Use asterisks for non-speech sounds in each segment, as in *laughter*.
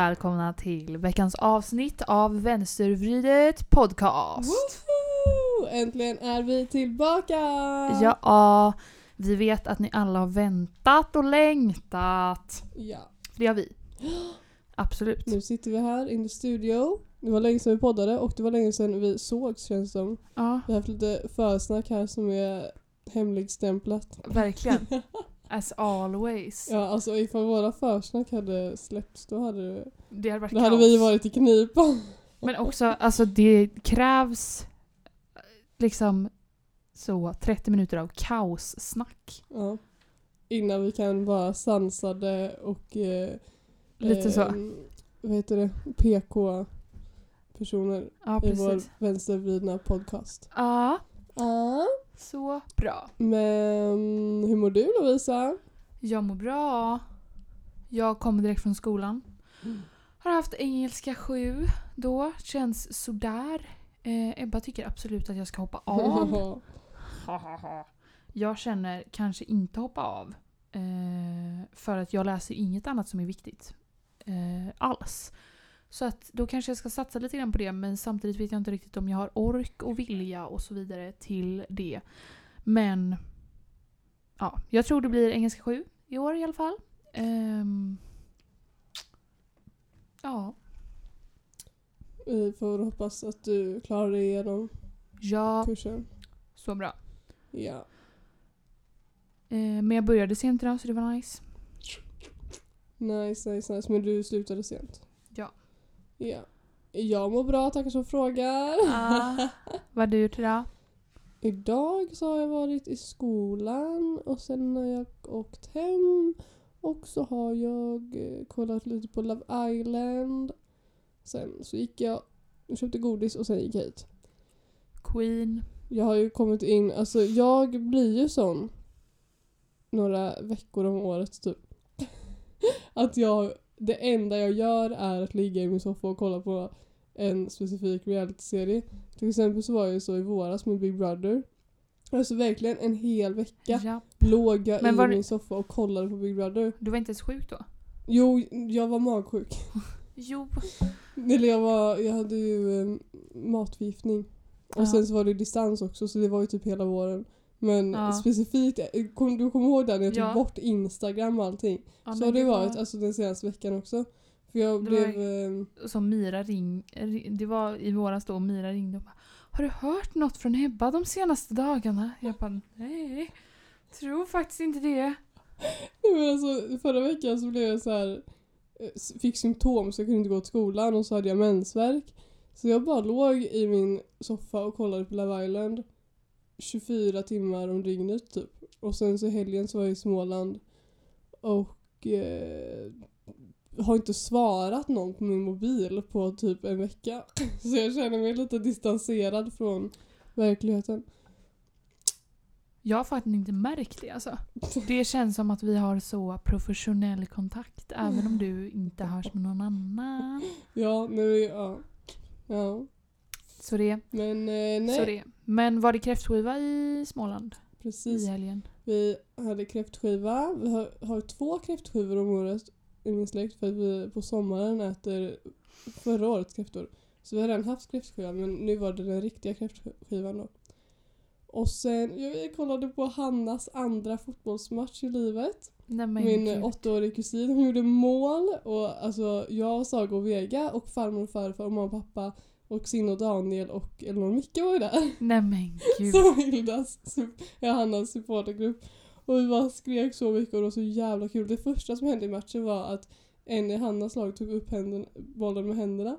Välkomna till veckans avsnitt av Vänstervridet podcast. Woho! Äntligen är vi tillbaka! Ja, vi vet att ni alla har väntat och längtat. ja. Det har vi. Absolut. Nu sitter vi här in i studio. Det var länge sedan vi poddade och det var länge sedan vi sågs känns det som. Ja, Vi har haft lite försnack här som är hemligstämplat. verkligen. *laughs* As always. Ja, alltså ifall våra försnack hade släppts då hade, Det hade varit då hade vi varit i knipa. Men också, alltså det krävs eh, liksom så 30 minuter av kaossnack. Ja. Innan vi kan vara sansade och eh, Lite så. ehm, vad heter det? PK-personer Ja, i vår vänstervridna podcast. Ja, Ja. Så bra. Men hur mår du Lovisa? Jag mår bra. Jag kommer direkt från skolan. Mm. Har haft engelska 7 då. Känns sådär. Eh, Ebba tycker absolut att jag ska hoppa av. *laughs* jag känner kanske inte hoppa av. Eh, för att jag läser inget annat som är viktigt. Eh, alls. Så att då kanske jag ska satsa lite grann på det men samtidigt vet jag inte riktigt om jag har ork och vilja och så vidare till det. Men ja, jag tror det blir engelska 7 i år i alla fall. Ehm, ja, Vi får hoppas att du klarar dig igenom ja, kursen. så bra. Ja. Eh, men jag började sent idag så det var nice. Nice, nice, nice. Men du slutade sent. Ja. Ja. Jag mår bra, tackar som frågar. Ah, *laughs* vad har du gjort idag? Idag så har jag varit i skolan och sen har jag åkt hem och så har jag eh, kollat lite på Love Island. Sen så gick jag och köpte godis och sen gick jag hit. Queen. Jag har ju kommit in, alltså jag blir ju sån några veckor om året typ. *laughs* Att jag, det enda jag gör är att ligga i min soffa och kolla på en specifik realityserie. Till exempel så var jag så i våras med Big Brother. Alltså verkligen en hel vecka Ja. låg jag Men i min soffa och kollade på Big Brother. Du var inte ens sjuk då? Jo, jag var magsjuk. Jo. Eller jag, var, jag hade ju eh, matförgiftning. Och Ja. sen så var det distans också så det var ju typ hela våren. Men Ja. specifikt, eh, kom, du kommer ihåg där när jag tog Ja. bort Instagram och allting? Ja, så har det var varit alltså, den senaste veckan också. För jag Det blev... var- eh, Som Mira ring. Det var i våras då Mira ringde och bara Har du hört något från Ebba de senaste dagarna? Jag bara nej. Tror faktiskt inte det. *laughs* Nej, men alltså, förra veckan så blev jag så här eh, fick symptom så jag kunde inte gå till skolan och så hade jag mensvärk. Så jag bara låg i min soffa och kollade på Love Island 24 timmar om dygnet typ. Och sen så helgen så var jag i Småland och eh, har inte svarat någon på min mobil på typ en vecka. *laughs* Så jag känner mig lite distanserad från verkligheten. Jag har faktiskt inte märkt det alltså. *laughs* Det känns som att vi har så professionell kontakt även om du inte hörs med någon annan. Ja, nu, ja. Ja, Så det, men eh, nej. så det. Men var det kräftskiva i Småland i Precis. helgen? Vi hade kräftskiva. Vi har, har två kräftskivor om året i min släkt för att vi på sommaren äter förra årets kräftor. Så vi har redan haft kräftskiva men nu var det den riktiga kräftskivan då. Och sen, jag kollade på Hannas andra fotbollsmatch i livet. Nej Min åttaåriga kusin, hon gjorde mål och alltså jag, Saga och Vega och farmor och farfar och mamma och pappa och Sinne och Daniel och Elinor och Micke var ju där. Nej men gud. *laughs* Som Hildas, ja, Hannas supportergrupp. Och vi bara skrek så mycket och det var så jävla kul. Det första som hände i matchen var att en i Hannas lag tog upp händen, bollen med händerna.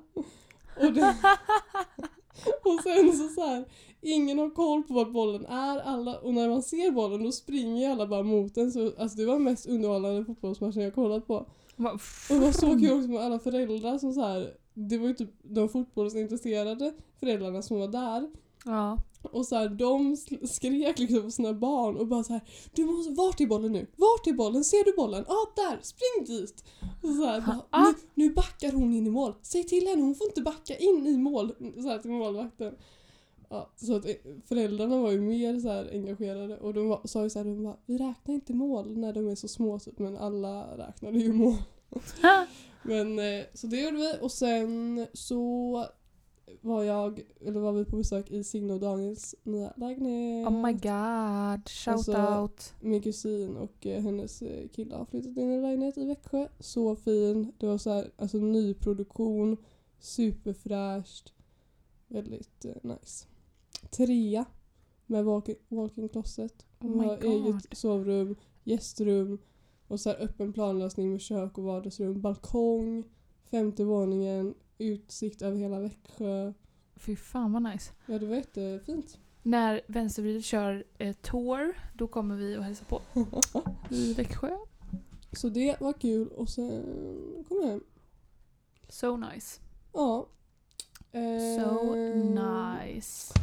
Och, det, *laughs* och sen så, så här, ingen har koll på vart bollen är. Alla, och när man ser bollen då springer alla bara mot den. Så, alltså det var den mest underhållande fotbollsmatchen jag kollat på. Och det var så *laughs* kul också med alla föräldrar som så här, det var ju typ de fotbollsintresserade föräldrarna som var där. Ja. Och så här, de skrek liksom på sina barn och bara så här, du måste, vart är bollen nu? Vart är bollen? Ser du bollen? Ja, ah, där! Spring dit! Och så här, bara, Ah. nu, nu backar hon in i mål. Säg till henne, hon får inte backa in i mål. Så här till målvakten. Ja, så att eh, föräldrarna var ju mer så här engagerade och de var, sa ju så här, de bara, vi räknar inte mål när de är så små typ, men alla räknade ju mål. *laughs* Men eh, så det gjorde vi och sen så var jag, eller var vi på besök i Signe och Daniels nya lägenhet. Oh my god, shout Alltså- out. Min kusin och eh, hennes eh, kille har flyttat in i en lägenhet i Växjö. Så fin. Det var så här, alltså nyproduktion, superfräscht. Väldigt eh, nice. Trea med walk- walk-in closet. Oh my god. eget sovrum, gästrum och så här öppen planlösning med kök och vardagsrum. Balkong, femte våningen, utsikt över hela Växjö. Fy fan vad nice. Ja det var jättefint. När Vänstervridet kör eh, tour, då kommer vi och hälsa på *laughs* i Växjö. Så det var kul och sen kom jag hem. So nice. Ja. So Ehm, nice.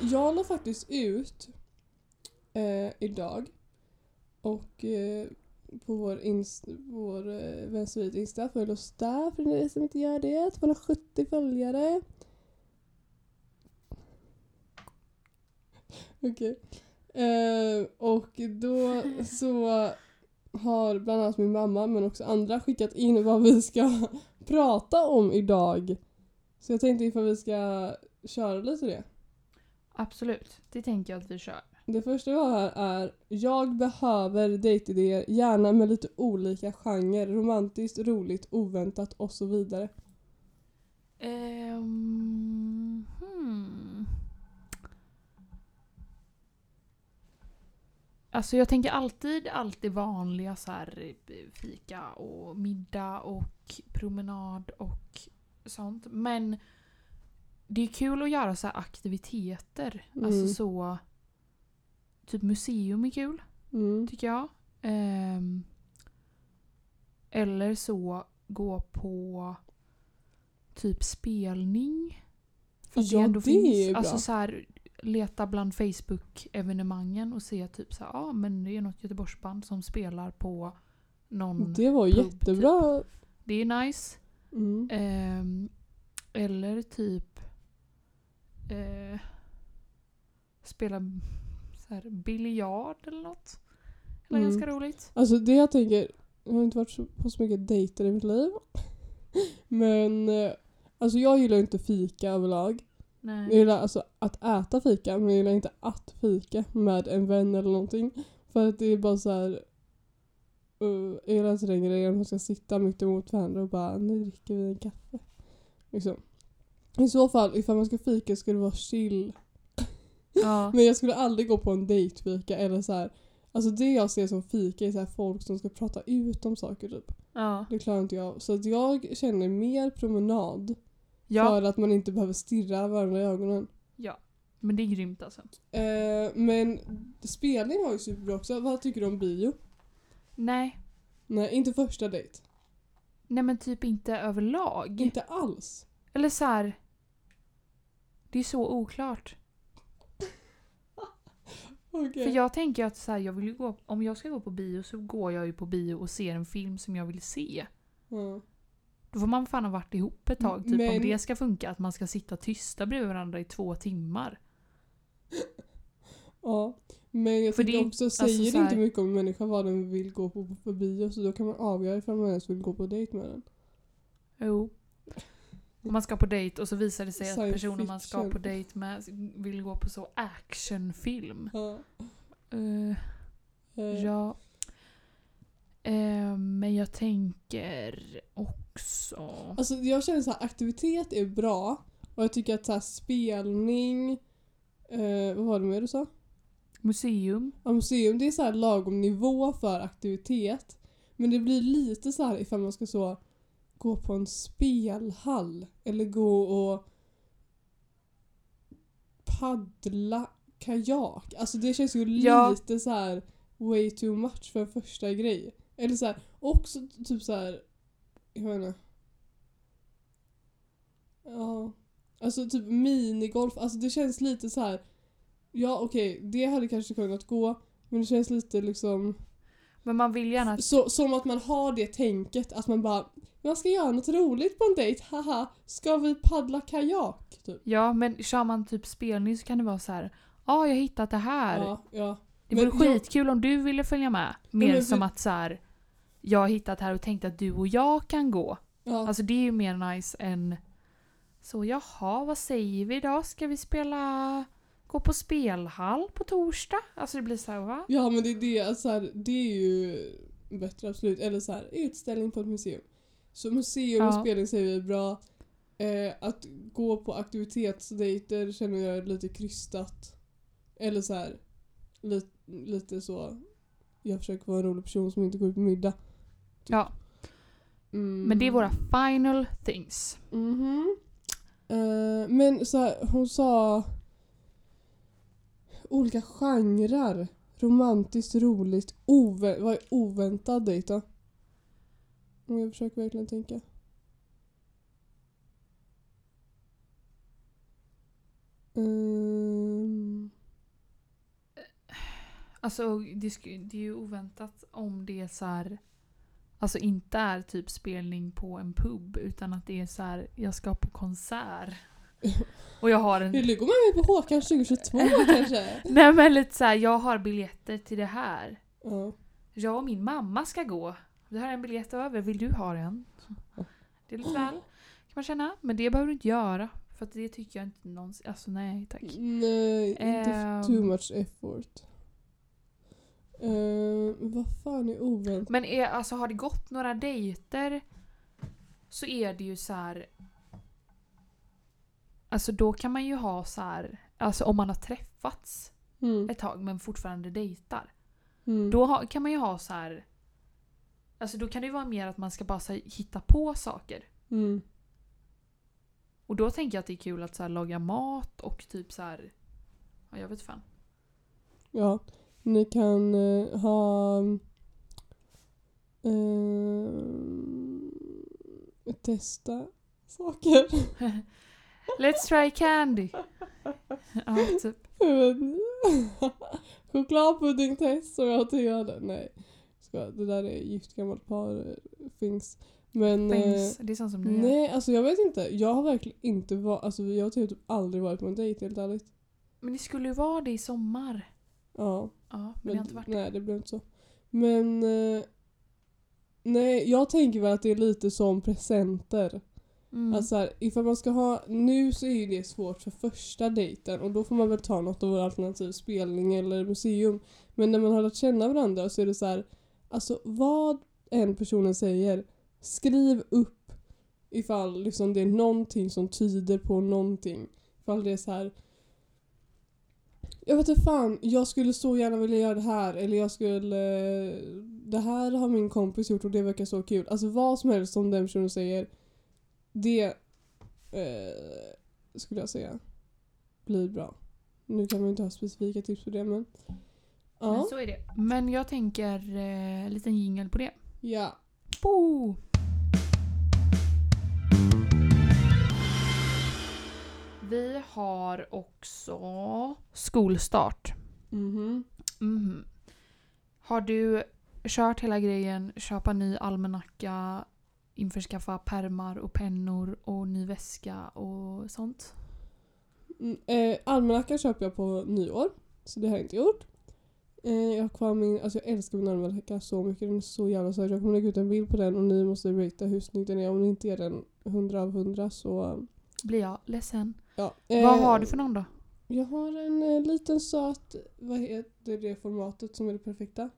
Jag la faktiskt ut eh, idag och eh, på vår, inst- vår eh, Vänstervridet Insta, följ oss där för ni som inte gör det. 270 följare. Okej. Eh, och då så har bland annat min mamma men också andra skickat in vad vi ska *laughs* prata om idag. Så jag tänkte ifall vi ska köra lite det. Absolut, det tänker jag att vi kör. Det första vi har här är Jag behöver dejtidéer, gärna med lite olika genrer. Romantiskt, roligt, oväntat och så vidare. Ehm, hmm. Alltså jag tänker alltid allt det vanliga så här fika och middag och promenad och sånt. Men det är kul att göra så här aktiviteter. Mm. Alltså så... Typ museum är kul Mm. tycker jag. Ehm, eller så gå på typ spelning. För Ja, ändå det är ju bra. Alltså så här, leta bland Facebook-evenemangen och se typ så här, ja men det är något Göteborgsband som spelar på någon... Det, Det var pub, jättebra. är nice. Mm. Ehm, eller typ eh, spela så här biljard eller något. Eller Mm. ganska roligt. Alltså det jag tänker, jag har inte varit på så mycket dejter i mitt liv. Men eh, alltså jag gillar inte fika överlag. Jag Nej. gillar alltså att äta fika men jag gillar inte att fika med en vän eller någonting. För att det är bara så här. Uh, jag gillar inte den grejen att man ska sitta mitt emot varandra och bara nu dricker vi en kaffe. Liksom. I så fall, ifall man ska fika ska det vara chill. Ja. *laughs* Men jag skulle aldrig gå på en dejtfika eller så här. Alltså det jag ser som fika är så folk som ska prata ut om saker typ. Ja. Det klarar inte jag. Så att jag känner mer promenad. ja. För att man inte behöver stirra varandra i ögonen. Ja. Men det är grymt alltså. Eh, men spelning var ju superbra också. Vad tycker du om bio? Nej. Nej, inte första dejt. Nej men typ inte överlag. Inte alls. Eller så här. Det är så oklart. Okej. För jag tänker att så här, jag vill gå, om jag ska gå på bio så går jag ju på bio och ser en film som jag vill se. Ja. Då får man fan ha varit ihop ett tag. Typ Men- om det ska funka, att man ska sitta tysta bredvid varandra i två timmar. ja. Men jag För tycker det också, säger alltså så det inte mycket om en människa vad den vill gå på för bio så då kan man avgöra ifall man ens vill gå på dejt med den. Jo. Om man ska på dejt och så visar det sig att personen man ska fiction. på dejt med vill gå på så actionfilm. Ja. Uh, ja. Eh, men jag tänker också... Alltså jag känner så här, aktivitet är bra och jag tycker att så här, spelning, vad var det mer du sa? Museum. Ja, museum, det är så här lagom nivå för aktivitet. Men det blir lite så här ifall man ska så gå på en spelhall eller gå och paddla kajak. Alltså det känns ju Ja. lite så här way too much för en första grej. Eller så här, också typ så här, jag vet inte. Ja. Alltså typ minigolf, alltså det känns lite så här. Ja okej, det hade kanske kunnat gå. Men det känns lite liksom Men man vill gärna... så, som att man har det tänket att man bara Man ska göra något roligt på en dejt, haha. Ska vi paddla kajak? Typ. Ja, men kör man typ spelning så kan det vara så här. Ja, ah, jag har hittat det här. Ja, ja. Det Men vore jag- skitkul om du ville följa med. Mer men som vi- att så här, jag har hittat här och tänkt att du och jag kan gå. Ja. Alltså det är ju mer nice än så jaha, vad säger vi då? Ska vi spela gå på spelhall på torsdag? Alltså det blir så här, va? ja men det är det, alltså, så här, det är ju bättre absolut. Eller så här, utställning på ett museum. Så museum och Ja. spelning säger vi är bra. Eh, att gå på aktivitetsdejter känner jag är lite krystat. Eller så här, li, lite så. Jag försöker vara en rolig person som inte går ut på middag. Ja, Mm. men det är våra final things. Mhm. Eh, men så här, hon sa olika genrer. Romantiskt, roligt, ovä- vad är oväntad dejt då? Om jag försöker verkligen tänka. Ehm, Alltså det, det är ju oväntat om det är så här. Alltså inte är typ spelning på en pub utan att det är så här. jag ska på konsert. *laughs* Och jag har en... vill du gå med mig på Håkan 2022 kanske? *laughs* Nej men lite så här, jag har biljetter till det här. Ja. Jag och min mamma ska gå. Vi har en biljett över, vill du ha den? Det är lite väl, kan man känna. Men det behöver du inte göra. För det tycker jag inte någonsin... Alltså nej tack. Nej, inte Ehm. too much effort. Uh, vad fan är oväntat? Men är, alltså, har det gått några dejter så är det ju så här. Alltså då kan man ju ha så här. Alltså om man har träffats Mm. ett tag men fortfarande dejtar. Mm. Då ha, kan man ju ha så här. Alltså då kan det ju vara mer att man ska bara här, hitta på saker. Mm. Och då tänker jag att det är kul att så här, laga mat och typ så här. Ja, jag vet fan. Ja, ni kan eh, ha eh, testa saker. *laughs* Let's try candy. Ja, typ. *laughs* Chokladpuddingtest som jag tvivlade. Nej, ska, det där är gift gammalt par eh, things. Men eh. Det är sånt som gör. nej, alltså jag vet inte. Jag har verkligen inte varit, alltså jag har typ aldrig varit på en dejt helt ärligt. Men det skulle ju vara det i sommar. Ja. Ja, men, Men, det har inte varit det. nej, det blev inte så. Men... Eh, nej, jag tänker väl att det är lite som presenter. Mm. Alltså här, ifall man ska ha... Nu så är ju det svårt för första dejten och då får man väl ta något av våra alternativ spelning eller museum. Men när man har lärt känna varandra så är det så här... Alltså vad en personen säger, skriv upp ifall liksom det är någonting som tyder på någonting. Ifall det är så här. Jag vet inte fan, jag skulle så gärna vilja göra det här eller jag skulle... Det här har min kompis gjort och det verkar så kul. Alltså vad som helst som den personen säger. Det eh, skulle jag säga blir bra. Nu kan man inte ha specifika tips på det men... Men Ja. så är det. Men jag tänker eh, en liten jingel på det. Ja. Bo! Vi har också skolstart. Mhm. Mhm. Har du kört hela grejen, köpa ny almanacka, införskaffa permar och pennor och ny väska och sånt? Mm, eh, almanackan köper jag på nyår. Så det har jag inte gjort. Eh, jag har kvar min, alltså jag älskar min almanacka så mycket. Den är så jävla söt. Jag kommer lägga ut en bild på den och ni måste ratea hur snygg den är. Om ni inte är den 100 av 100 så... Blir jag ledsen. Ja. Vad Eh, har du för någon då? Jag har en eh, liten söt, vad heter det formatet som är det perfekta?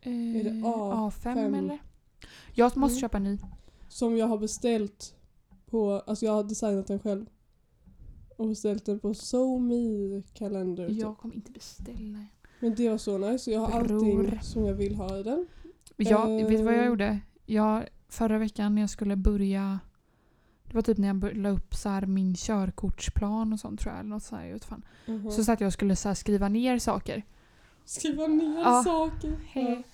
är det A5 A5? eller? Jag måste Mm. köpa en ny. Som jag har beställt på, alltså jag har designat den själv. Och beställt den på SoMe kalender. typ. Jag kommer inte beställa en. Men det var så nice. Jag har Bror. allting som jag vill ha i den. Jag, Eh. Vet du vad jag gjorde? Jag, förra veckan när jag skulle börja... Det var typ när jag la upp så min körkortsplan och sånt tror jag. Eller något så här, jag fan. Mhm. Så satt jag och skulle så skriva ner saker. Skriva ner Ja. saker. Hej.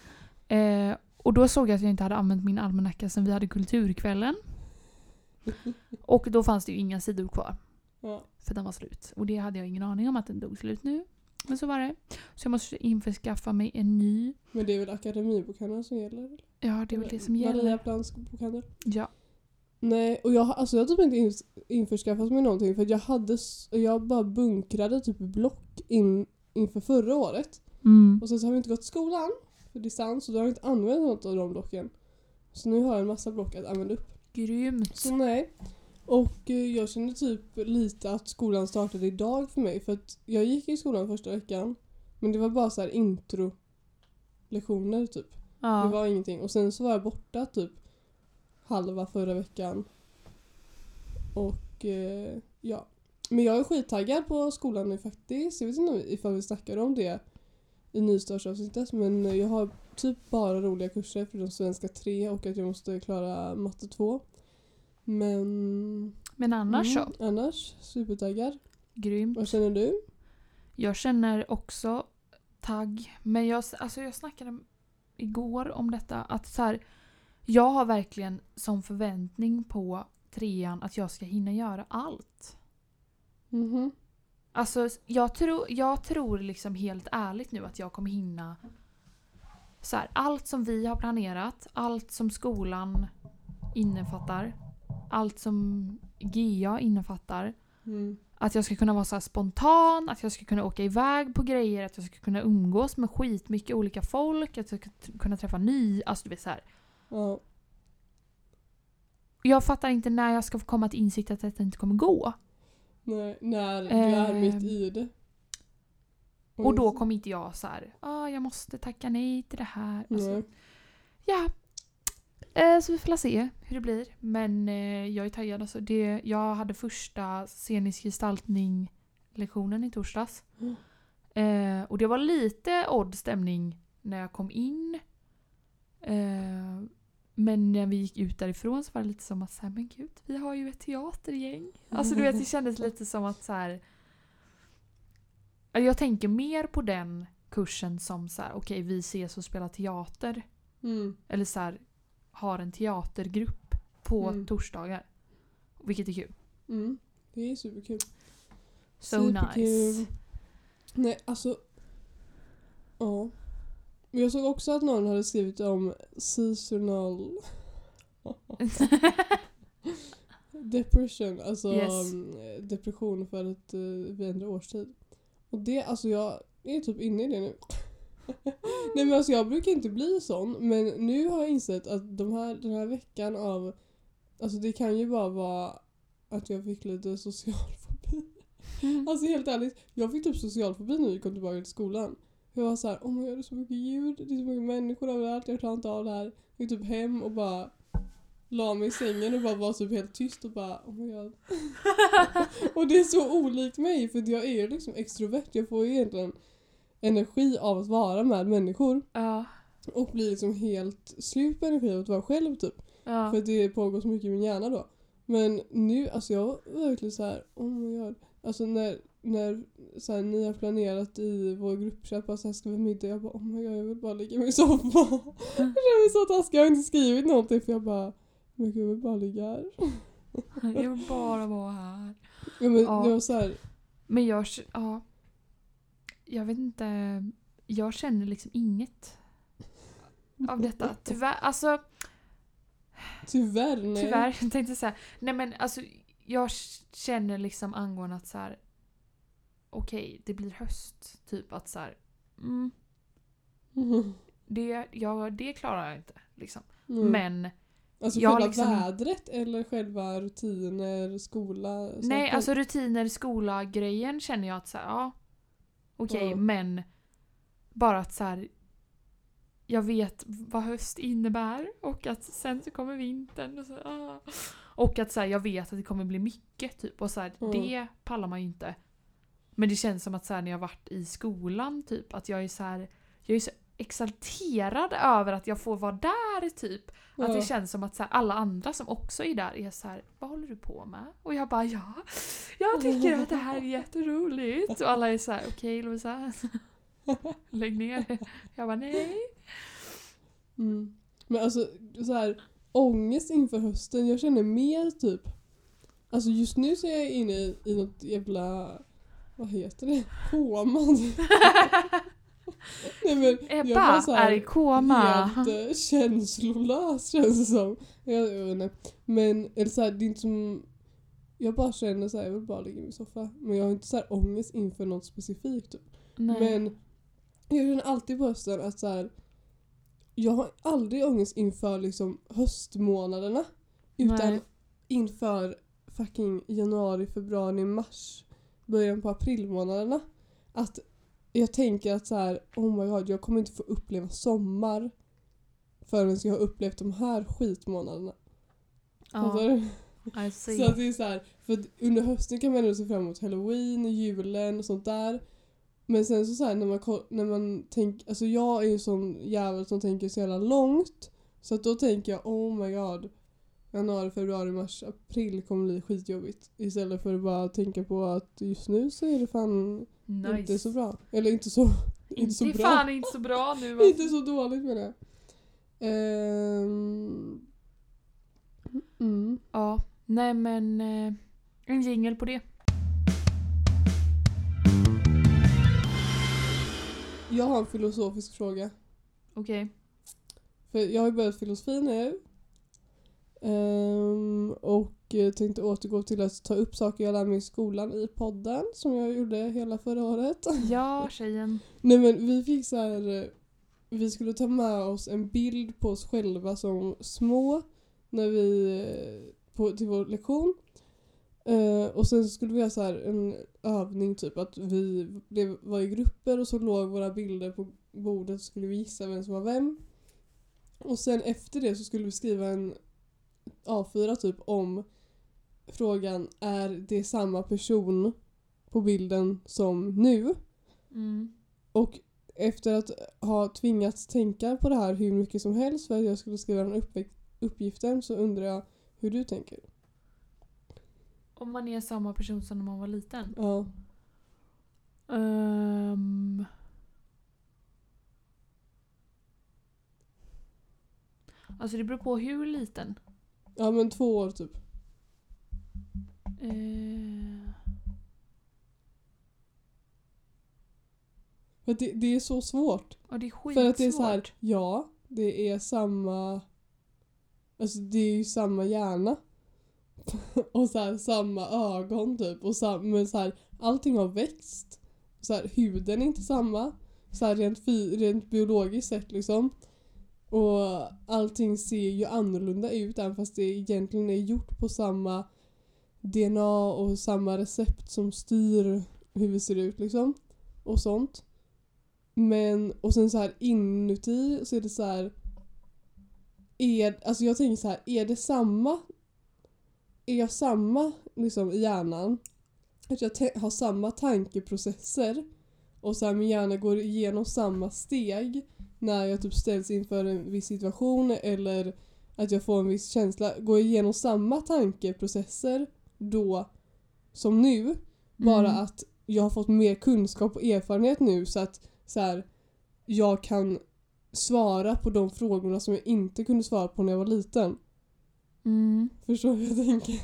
Eh, och då såg jag att jag inte hade använt min almanacka sen vi hade kulturkvällen. *laughs* Och då fanns det ju inga sidor kvar. Ja. För den var slut. Och det hade jag ingen aning om att den dog slut nu. Men så var det. Så jag måste införskaffa mig en ny. Men det är väl Akademibokhandeln som gäller? eller? Ja, det är väl det som gäller. Mariaplans bokhandel. Ja. Nej, och jag, alltså jag har typ inte införskaffat mig någonting för jag hade, jag bara bunkrade typ block in, inför förra året. Mm. Och sen så har vi inte gått skolan distans och då har vi inte använt något av de blocken. Så nu har jag en massa block att använda upp. Grymt. Så nej. Och eh, jag känner typ lite att skolan startade idag för mig för att jag gick i skolan första veckan men det var bara så här intro lektioner typ. Det Ja. var ingenting. Och sen så var jag borta typ halva förra veckan. Och eh, ja. Men jag är skittaggad på skolan nu faktiskt. Jag vet inte ifall vi snackar om det i nystartsavsnittet men jag har typ bara roliga kurser förutom svenska 3 och att jag måste klara matte 2. Men Men annars mm, så. annars supertaggad. Grymt. Vad känner du? Jag känner också tagg. Men jag, alltså jag snackade igår om detta. Att så här, jag har verkligen som förväntning på trean att jag ska hinna göra allt. Mhm. Alltså jag, tror jag tror liksom helt ärligt nu att jag kommer hinna så här, allt som vi har planerat, allt som skolan innefattar, allt som GA innefattar. Mm. Att jag ska kunna vara så spontan, att jag ska kunna åka iväg på grejer, att jag ska kunna umgås med skitmycket olika folk, att jag ska kunna träffa ny, alltså du vet så här. Ja. Jag fattar inte när jag ska få komma till insikt att detta inte kommer gå. Nej, när du är mitt i det. Och då kommer inte jag så här, ah, jag måste tacka nej till det här. Alltså, ja. Eh, så vi får se hur det blir. Men eh, jag är taggad. Alltså det, jag hade första scenisk gestaltning lektionen i torsdags. Mm. Eh, och det var lite odd stämning när jag kom in. Eh, men när vi gick ut därifrån så var det lite som att så här, men gud, vi har ju ett teatergäng. Alltså du vet, det kändes *laughs* lite som att så här. Jag tänker mer på den kursen som så här, okej vi ses och spelar teater. Mm. Eller så här, har en teatergrupp på Mm. torsdagar. Vilket är kul. Mm. Det är superkul. So nice. Nej, alltså. Ja. Men jag såg också att någon hade skrivit om seasonal *laughs* depression. Alltså Yes. um, depression för att uh, vi ändrar årstid. Och det, alltså jag är typ inne i det nu. *laughs* Nej men alltså jag brukar inte bli sån men nu har jag insett att de här, den här veckan av Alltså det kan ju bara vara att jag fick lite social fobi. Alltså helt ärligt, jag fick typ social fobi när vi kom tillbaka till skolan. Jag var såhär, oh my god det är så mycket ljud, det är så mycket människor överallt, jag klarar inte av det här. Jag gick typ hem och bara la mig i sängen och bara var typ helt tyst och bara oh my god. *laughs* och det är så olikt mig för jag är liksom extrovert, jag får ju egentligen energi av att vara med människor Ja. och blir liksom helt slut på energi av att vara själv typ. Ja. För det pågår så mycket i min hjärna då. Men nu, alltså jag var verkligen så här, oh my god. Alltså när, när så här, ni har planerat i vår gruppchatt att så här ska vi middag, jag bara oh my god jag vill bara ligga i min soffa. *laughs* jag känner mig så taskig, jag har inte skrivit någonting för jag bara, men gud jag vill bara ligga här. *laughs* Jag vill bara vara här. Ja, men Ja. det var så här, Men jag, ja. Jag vet inte. Jag känner liksom inget av detta. *laughs* Tyvärr. Alltså tyvärr nej. tyvärr. Jag tänkte säga. Nej men alltså. Jag känner liksom angående att så här. Okej, det blir höst. Typ att så här. Mm, Mm. *laughs* det, ja, det klarar jag inte. Liksom. Mm. Men alltså jag själva liksom- vädret eller själva rutiner, skola? Nej, saker? alltså rutiner, skola, grejen känner jag att så här, ja. Okej, Ja. men bara att så här. Jag vet vad höst innebär och att sen så kommer vintern och så, ah. Och att så här, jag vet att det kommer bli mycket typ och så här, Ja. det pallar man ju inte. Men det känns som att så här, när jag varit i skolan typ att jag är så här, jag är så exalterad över att jag får vara där typ. Att det Ja. känns som att så här, alla andra som också är där är så här, vad håller du på med? Och jag bara ja, jag tycker att det här är jätteroligt. Och alla är så här, okej Lovisa, *laughs* lägg ner. Jag bara nej. Mm. Men alltså så här, ångest inför hösten, jag känner mer typ Alltså just nu så är jag inne i, i något jävla Vad heter det? Koma. *laughs* Nej, men jag Ebba är i koma. Helt eh, känslolös känns det som. Jag, jag vet inte. Men eller så här, det är inte som Jag bara känner så här, jag vill bara ligga i min soffa. Men jag har inte så här ångest inför något specifikt. Typ. Men Jag känner alltid på hösten att så här, jag har aldrig ångest inför liksom höstmånaderna. Utan Nej. inför fucking januari, februari, mars, början på aprilmånaderna. Att jag tänker att så här, oh my god, jag kommer inte få uppleva sommar förrän jag har upplevt de här skitmånaderna. Ja. *laughs* Så att det är så här, för under hösten kan man ändå se fram emot halloween, julen och sånt där. Men sen så, så här, när man, när man tänker, alltså jag är ju sån jävel som tänker så jävla långt. Så att då tänker jag oh my god. Januari, februari, mars, april kommer bli skitjobbigt. Istället för att bara tänka på att just nu så är det fan nice. inte så bra. Eller inte så, *laughs* inte så det är bra. fan inte så bra nu. *laughs* va? inte så dåligt menar jag. Ehm, mm. Ja, nej men eh, en jingel på det. Jag har en filosofisk fråga. Okej. För jag har ju börjat filosofi nu. Ehm, och eh, tänkte återgå till att ta upp saker jag lär mig i skolan i podden som jag gjorde hela förra året. *laughs* Ja, tjejen. Nej men vi fick så här. eh, Vi skulle ta med oss en bild på oss själva som små när vi, eh, på, till vår lektion. Eh, och sen så skulle vi ha så här en övning typ att vi blev, var i grupper och så låg våra bilder på bordet och skulle vi gissa vem som var vem. Och sen efter det så skulle vi skriva en A4 typ om frågan är det samma person på bilden som nu? Mm. Och efter att ha tvingats tänka på det här hur mycket som helst för att jag skulle skriva den upp uppgiften så undrar jag hur du tänker. Om man är samma person som när man var liten. Ja. Ehm. Alltså det beror på hur liten. Ja men två år typ. Eh, För att det, det är så svårt. ja, det är skitsvårt. För att det är så här, ja, det är samma... Alltså det är ju samma hjärna. *laughs* och så här, samma ögon typ. Och sam, men så här, allting har växt. Så här, huden är inte samma. Så här, rent, rent biologiskt sett liksom. Och allting ser ju annorlunda ut även fast det egentligen är gjort på samma DNA och samma recept som styr hur vi ser ut liksom. Och sånt. Men, och sen så här inuti så är det så här. Är, alltså jag tänker så här, är det samma? Är jag samma liksom i hjärnan? Att jag har samma tankeprocesser och så här, min hjärna går igenom samma steg när jag typ ställs inför en viss situation eller att jag får en viss känsla. Går jag igenom samma tankeprocesser då som nu? Bara Mm. att jag har fått mer kunskap och erfarenhet nu så att så här, jag kan svara på de frågorna som jag inte kunde svara på när jag var liten. Mm. Förstår du hur jag tänker?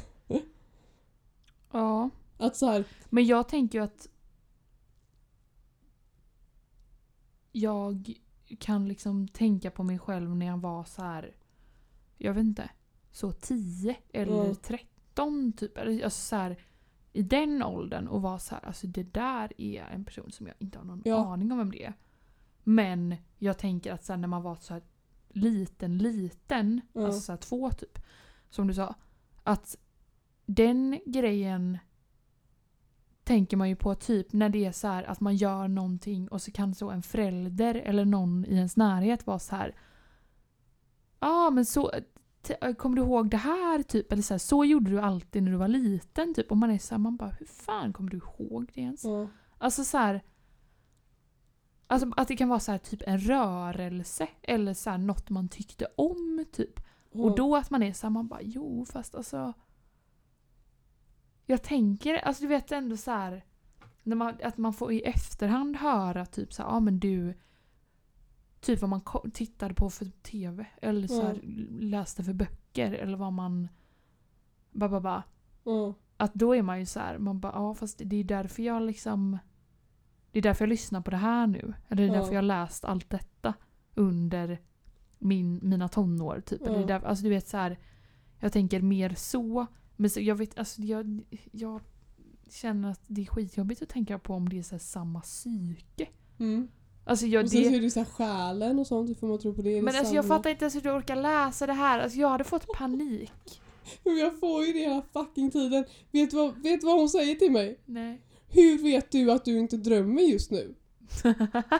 Ja. Att så här, Men jag tänker ju att jag kan liksom tänka på mig själv när jag var så här. Jag vet inte. Så 10 eller Mm. 13 typ. Alltså så här, I den åldern och vara så här. Alltså det där är en person som jag inte har någon Ja. aning om vem det är. Men jag tänker att så här, när man var så här liten, liten. Ja. Alltså så här två typ. Som du sa. Att den grejen tänker man ju på typ när det är så här att man gör någonting och så kan så en förälder eller någon i ens närhet vara så här. Ja ah, men så kommer du ihåg det här typ? Eller så här, så gjorde du alltid när du var liten typ. Och man är så här, man bara hur fan kommer du ihåg det ens? ja, Alltså så här. Alltså att det kan vara så här typ en rörelse eller så här något man tyckte om typ. Och då att man är så här, man bara jo fast alltså. Jag tänker, alltså du vet ändå så här. När man, att man får i efterhand höra typ så ja men du. Typ vad man tittade på för TV. Eller så här, läste för böcker. Eller vad man. Ba, ba, ba. ja, Att då är man ju så här, man bara ja fast det är därför jag liksom. Det är därför jag lyssnar på det här nu. Eller det är därför jag har läst allt detta. Under min, mina tonår typ. Eller det är därför, alltså du vet så här. Jag tänker mer så. Men så, jag vet, alltså jag, jag känner att det är skitjobbigt att tänka på om det är så samma psyke. mm, Alltså jag, och sen så det, är det så här själen och sånt, hur får man tro på det? Är det men alltså jag fattar inte ens hur du orkar läsa det här. Alltså jag hade fått *laughs* panik. Men jag får ju det hela fucking tiden. Vet du vad, vet vad hon säger till mig? Nej. Hur vet du att du inte drömmer just nu? *laughs*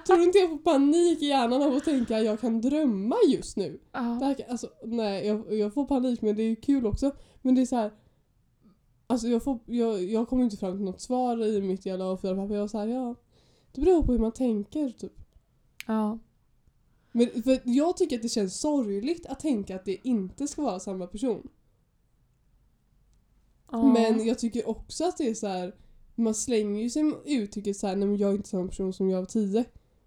Tror du inte jag får panik i hjärnan av att tänka att jag kan drömma just nu? Det Ja. här, alltså, nej, jag, jag får panik men det är ju kul också. Men det är så här. Alltså jag, får, jag, jag kommer inte fram till något svar i mitt jävla A4-papper. Jag var såhär, ja. Det beror på hur man tänker typ. ja. Men för jag tycker att det känns sorgligt att tänka att det inte ska vara samma person. Ja. Men jag tycker också att det är så här. Man slänger ju sig med uttrycket så här, nej men jag är inte samma person som jag var 10.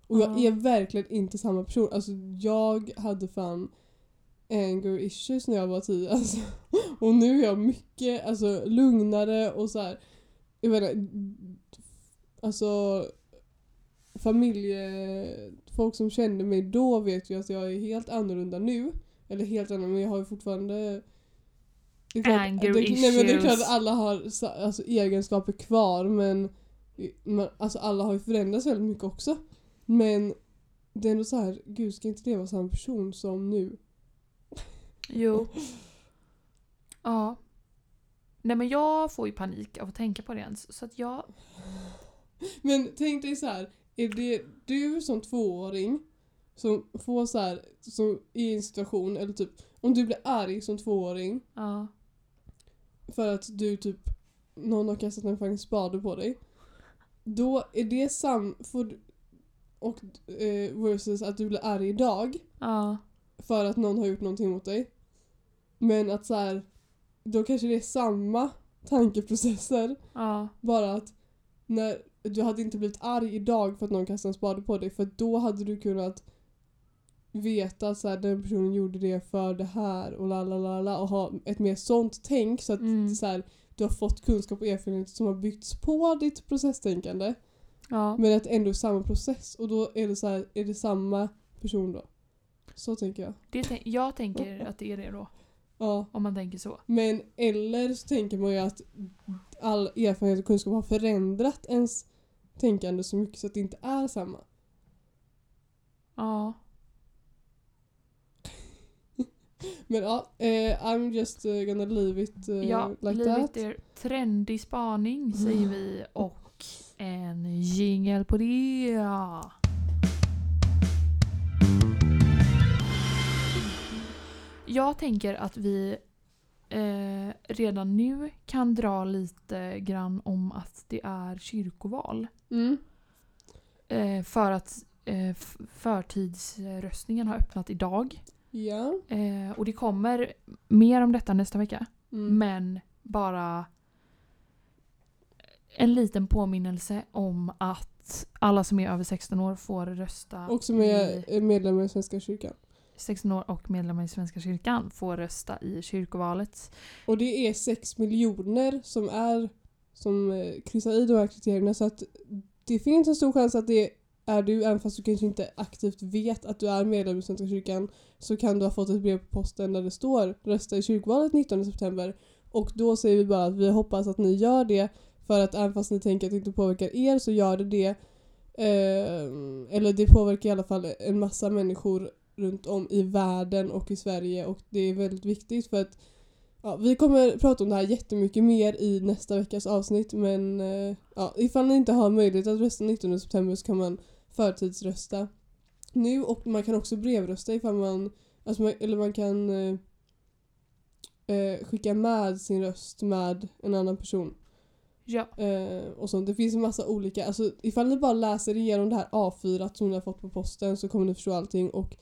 Och jag Ja. är verkligen inte samma person. Alltså jag hade fan anger issues när jag var 10 alltså. Och nu är jag mycket alltså, lugnare och så här. Jag vet inte, alltså familje... Folk som kände mig då vet ju att jag är helt annorlunda nu. Eller helt annorlunda, men jag har ju fortfarande... Det är klart, Anger det, nej, men det är klart issues. att alla har alltså, egenskaper kvar men man, alltså, alla har ju förändrats väldigt mycket också. Men det är ändå så här, gud ska inte det vara samma person som nu? Jo. Ja. Nej men jag får ju panik av att tänka på det ens. Så att jag... Men tänk dig så här, är det du som tvååring som får så här, som i en situation, eller typ om du blir arg som tvååring Ja. för att du typ någon har kastat en fucking spade på dig. Då är det sam... Får, och eh, versus att du blir arg idag Ja. för att någon har gjort någonting mot dig. Men att så här, då kanske det är samma tankeprocesser. Ja. Bara att när, du hade inte blivit arg idag för att någon kastade en spade på dig för då hade du kunnat veta att så här, den personen gjorde det för det här och la la la la och ha ett mer sånt tänk så att Mm. så här, du har fått kunskap och erfarenhet som har byggts på ditt processtänkande Ja. men att ändå är samma process och då är det så här, är det samma person då? Så tänker jag. Det jag tänker att det är det då. Ja. Om man tänker så. Men eller så tänker man ju att all erfarenhet och kunskap har förändrat ens tänkande så mycket så att det inte är samma. Ja. *laughs* Men ja, eh, I'm just eh, gonna leave it eh, Ja, like livet that. är trendig spaning säger *laughs* vi och en jingel på det. Jag tänker att vi eh, redan nu kan dra lite grann om att det är kyrkoval. Mm. Eh, för att eh, förtidsröstningen har öppnat idag. Ja. Eh, och det kommer mer om detta nästa vecka. Mm. Men bara en liten påminnelse om att alla som är över 16 år får rösta. Och som i, är medlemmar i Svenska kyrkan. 16 år och medlemmar i Svenska kyrkan får rösta i kyrkovalet. Och det är sex miljoner som är som eh, kryssar i de här kriterierna så att det finns en stor chans att det är du, även fast du kanske inte aktivt vet att du är medlem i Svenska kyrkan så kan du ha fått ett brev på posten där det står rösta i kyrkovalet 19 september och då säger vi bara att vi hoppas att ni gör det för att även fast ni tänker att det inte påverkar er så gör det det. Eh, eller det påverkar i alla fall en massa människor runt om i världen och i Sverige och det är väldigt viktigt för att Ja, vi kommer prata om det här jättemycket mer i nästa veckas avsnitt men eh, ja, ifall ni inte har möjlighet att rösta 19 september så kan man förtidsrösta nu och man kan också brevrösta ifall man, alltså man eller man kan eh, eh, skicka med sin röst med en annan person. Ja, Eh, och sånt. Det finns en massa olika, alltså ifall ni bara läser igenom det här A4 som ni har fått på posten så kommer ni förstå allting och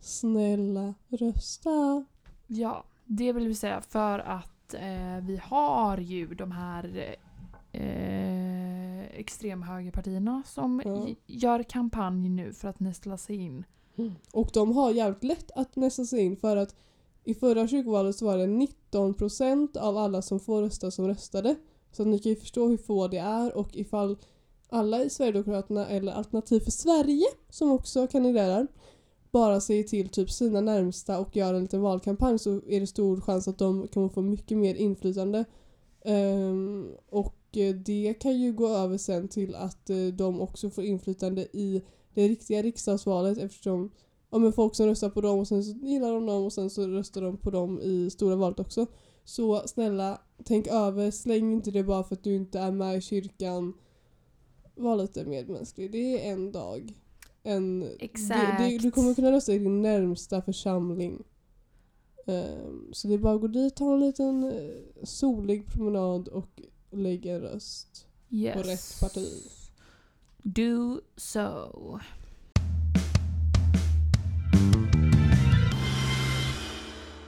snälla rösta. ja, det vill vi säga för att eh, vi har ju de här eh, extremhögerpartierna som Ja. gör kampanj nu för att nästla sig in. Och de har jävligt lätt att nästa sig in för att i förra kyrkovalet så var det 19% av alla som får rösta som röstade. Så ni kan ju förstå hur få det är och ifall alla i Sverigedemokraterna eller Alternativ för Sverige som också kandiderar bara säger till typ sina närmsta och gör en liten valkampanj så är det stor chans att de kommer få mycket mer inflytande. Um, och eh, det kan ju gå över sen till att eh, de också får inflytande i det riktiga riksdagsvalet eftersom ja, men folk som röstar på dem och sen så gillar de dem och sen så röstar de på dem i stora valet också. Så snälla, tänk över, släng inte det bara för att du inte är med i kyrkan. Var lite medmänsklig. Det är en dag. En, Exakt. Det, du kommer kunna rösta i din närmsta församling. Ehm, så det är bara att gå dit, ta en liten eh, solig promenad och lägga en röst Yes. på rätt parti. Do so.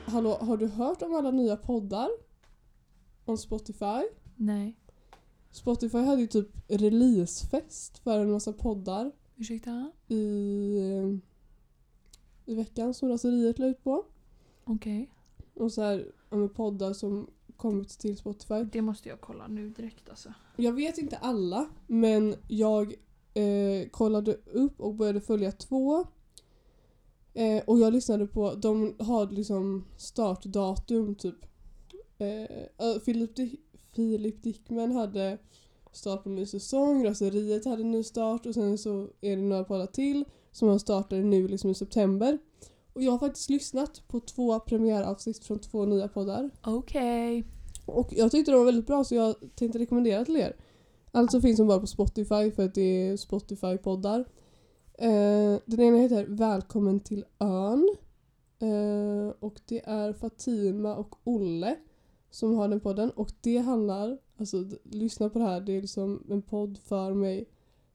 Hallå, har du hört om alla nya poddar? Om Spotify? Nej. Spotify hade ju typ releasefest för en massa poddar Ursäkta? i, eh, i veckan som raseriet la ut på. Okej. Och så här, men poddar som kommit till Spotify. Det måste jag kolla nu direkt alltså. Jag vet inte alla, men jag eh, kollade upp och började följa två. Eh, och jag lyssnade på, de har liksom startdatum typ. Eh, Philip, Dick, Philip Dickman hade start på en ny säsong, Raseriet hade en ny start och sen så är det några poddar till som har startat nu liksom i september. Och jag har faktiskt lyssnat på två premiäravsnitt från två nya poddar. Okej. Och jag tyckte de var väldigt bra så jag tänkte rekommendera till er. Alltså finns de bara på Spotify för att det är Spotify-poddar. Eh, den ena heter Välkommen till ön. Eh, och det är Fatima och Olle som har den podden. Och det handlar, alltså lyssna på det här, det är liksom en podd för mig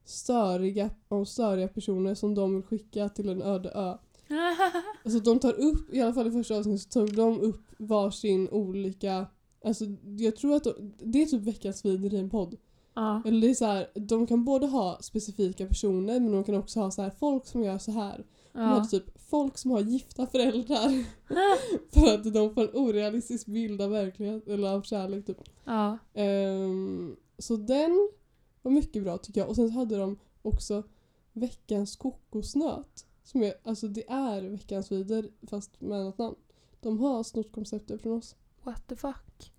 störiga, om störiga personer som de vill skicka till en öde ö. *laughs* Alltså de tar upp, i alla fall i första avsnittet så tog de upp varsin olika Alltså jag tror att de, det är typ veckans vidare i en podd. ja. Eller det är så här, de kan både ha specifika personer men de kan också ha så här folk som gör så här. De hade typ folk som har gifta föräldrar *laughs* för att de får en orealistisk bild av verklighet eller av kärlek typ. Ehm, så den var mycket bra tycker jag. Och sen hade de också veckans kokosnöt. Som är, alltså det är veckans vider fast med annat namn. De har snott konceptet från oss. What the fuck?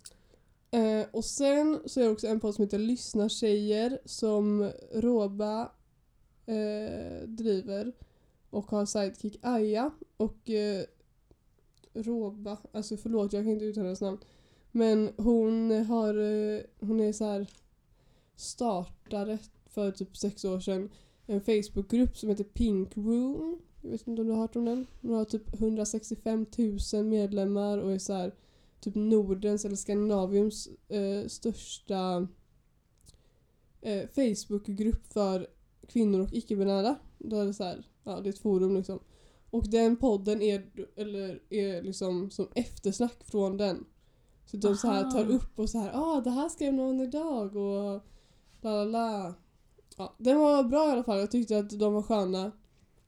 Eh, och sen så är det också en podd som heter Lyssnartjejer som Roba eh, driver och har sidekick Aja och eh, Roba, alltså förlåt jag kan inte uttala hennes namn. Men hon har, eh, hon är så här startare för typ sex år sedan en Facebookgrupp som heter Pink Room. Jag vet inte om du har hört om den? Hon har typ 165 000 medlemmar och är så här typ Nordens eller Skandinaviums eh, största eh, Facebookgrupp för kvinnor och icke-binära. Då är det så här, ja det är ett forum liksom. Och den podden är, eller är liksom som eftersnack från den. Så de så här Aha. tar upp och så här, ah det här skrev någon idag och la la la. Ja, den var bra i alla fall. Jag tyckte att de var sköna.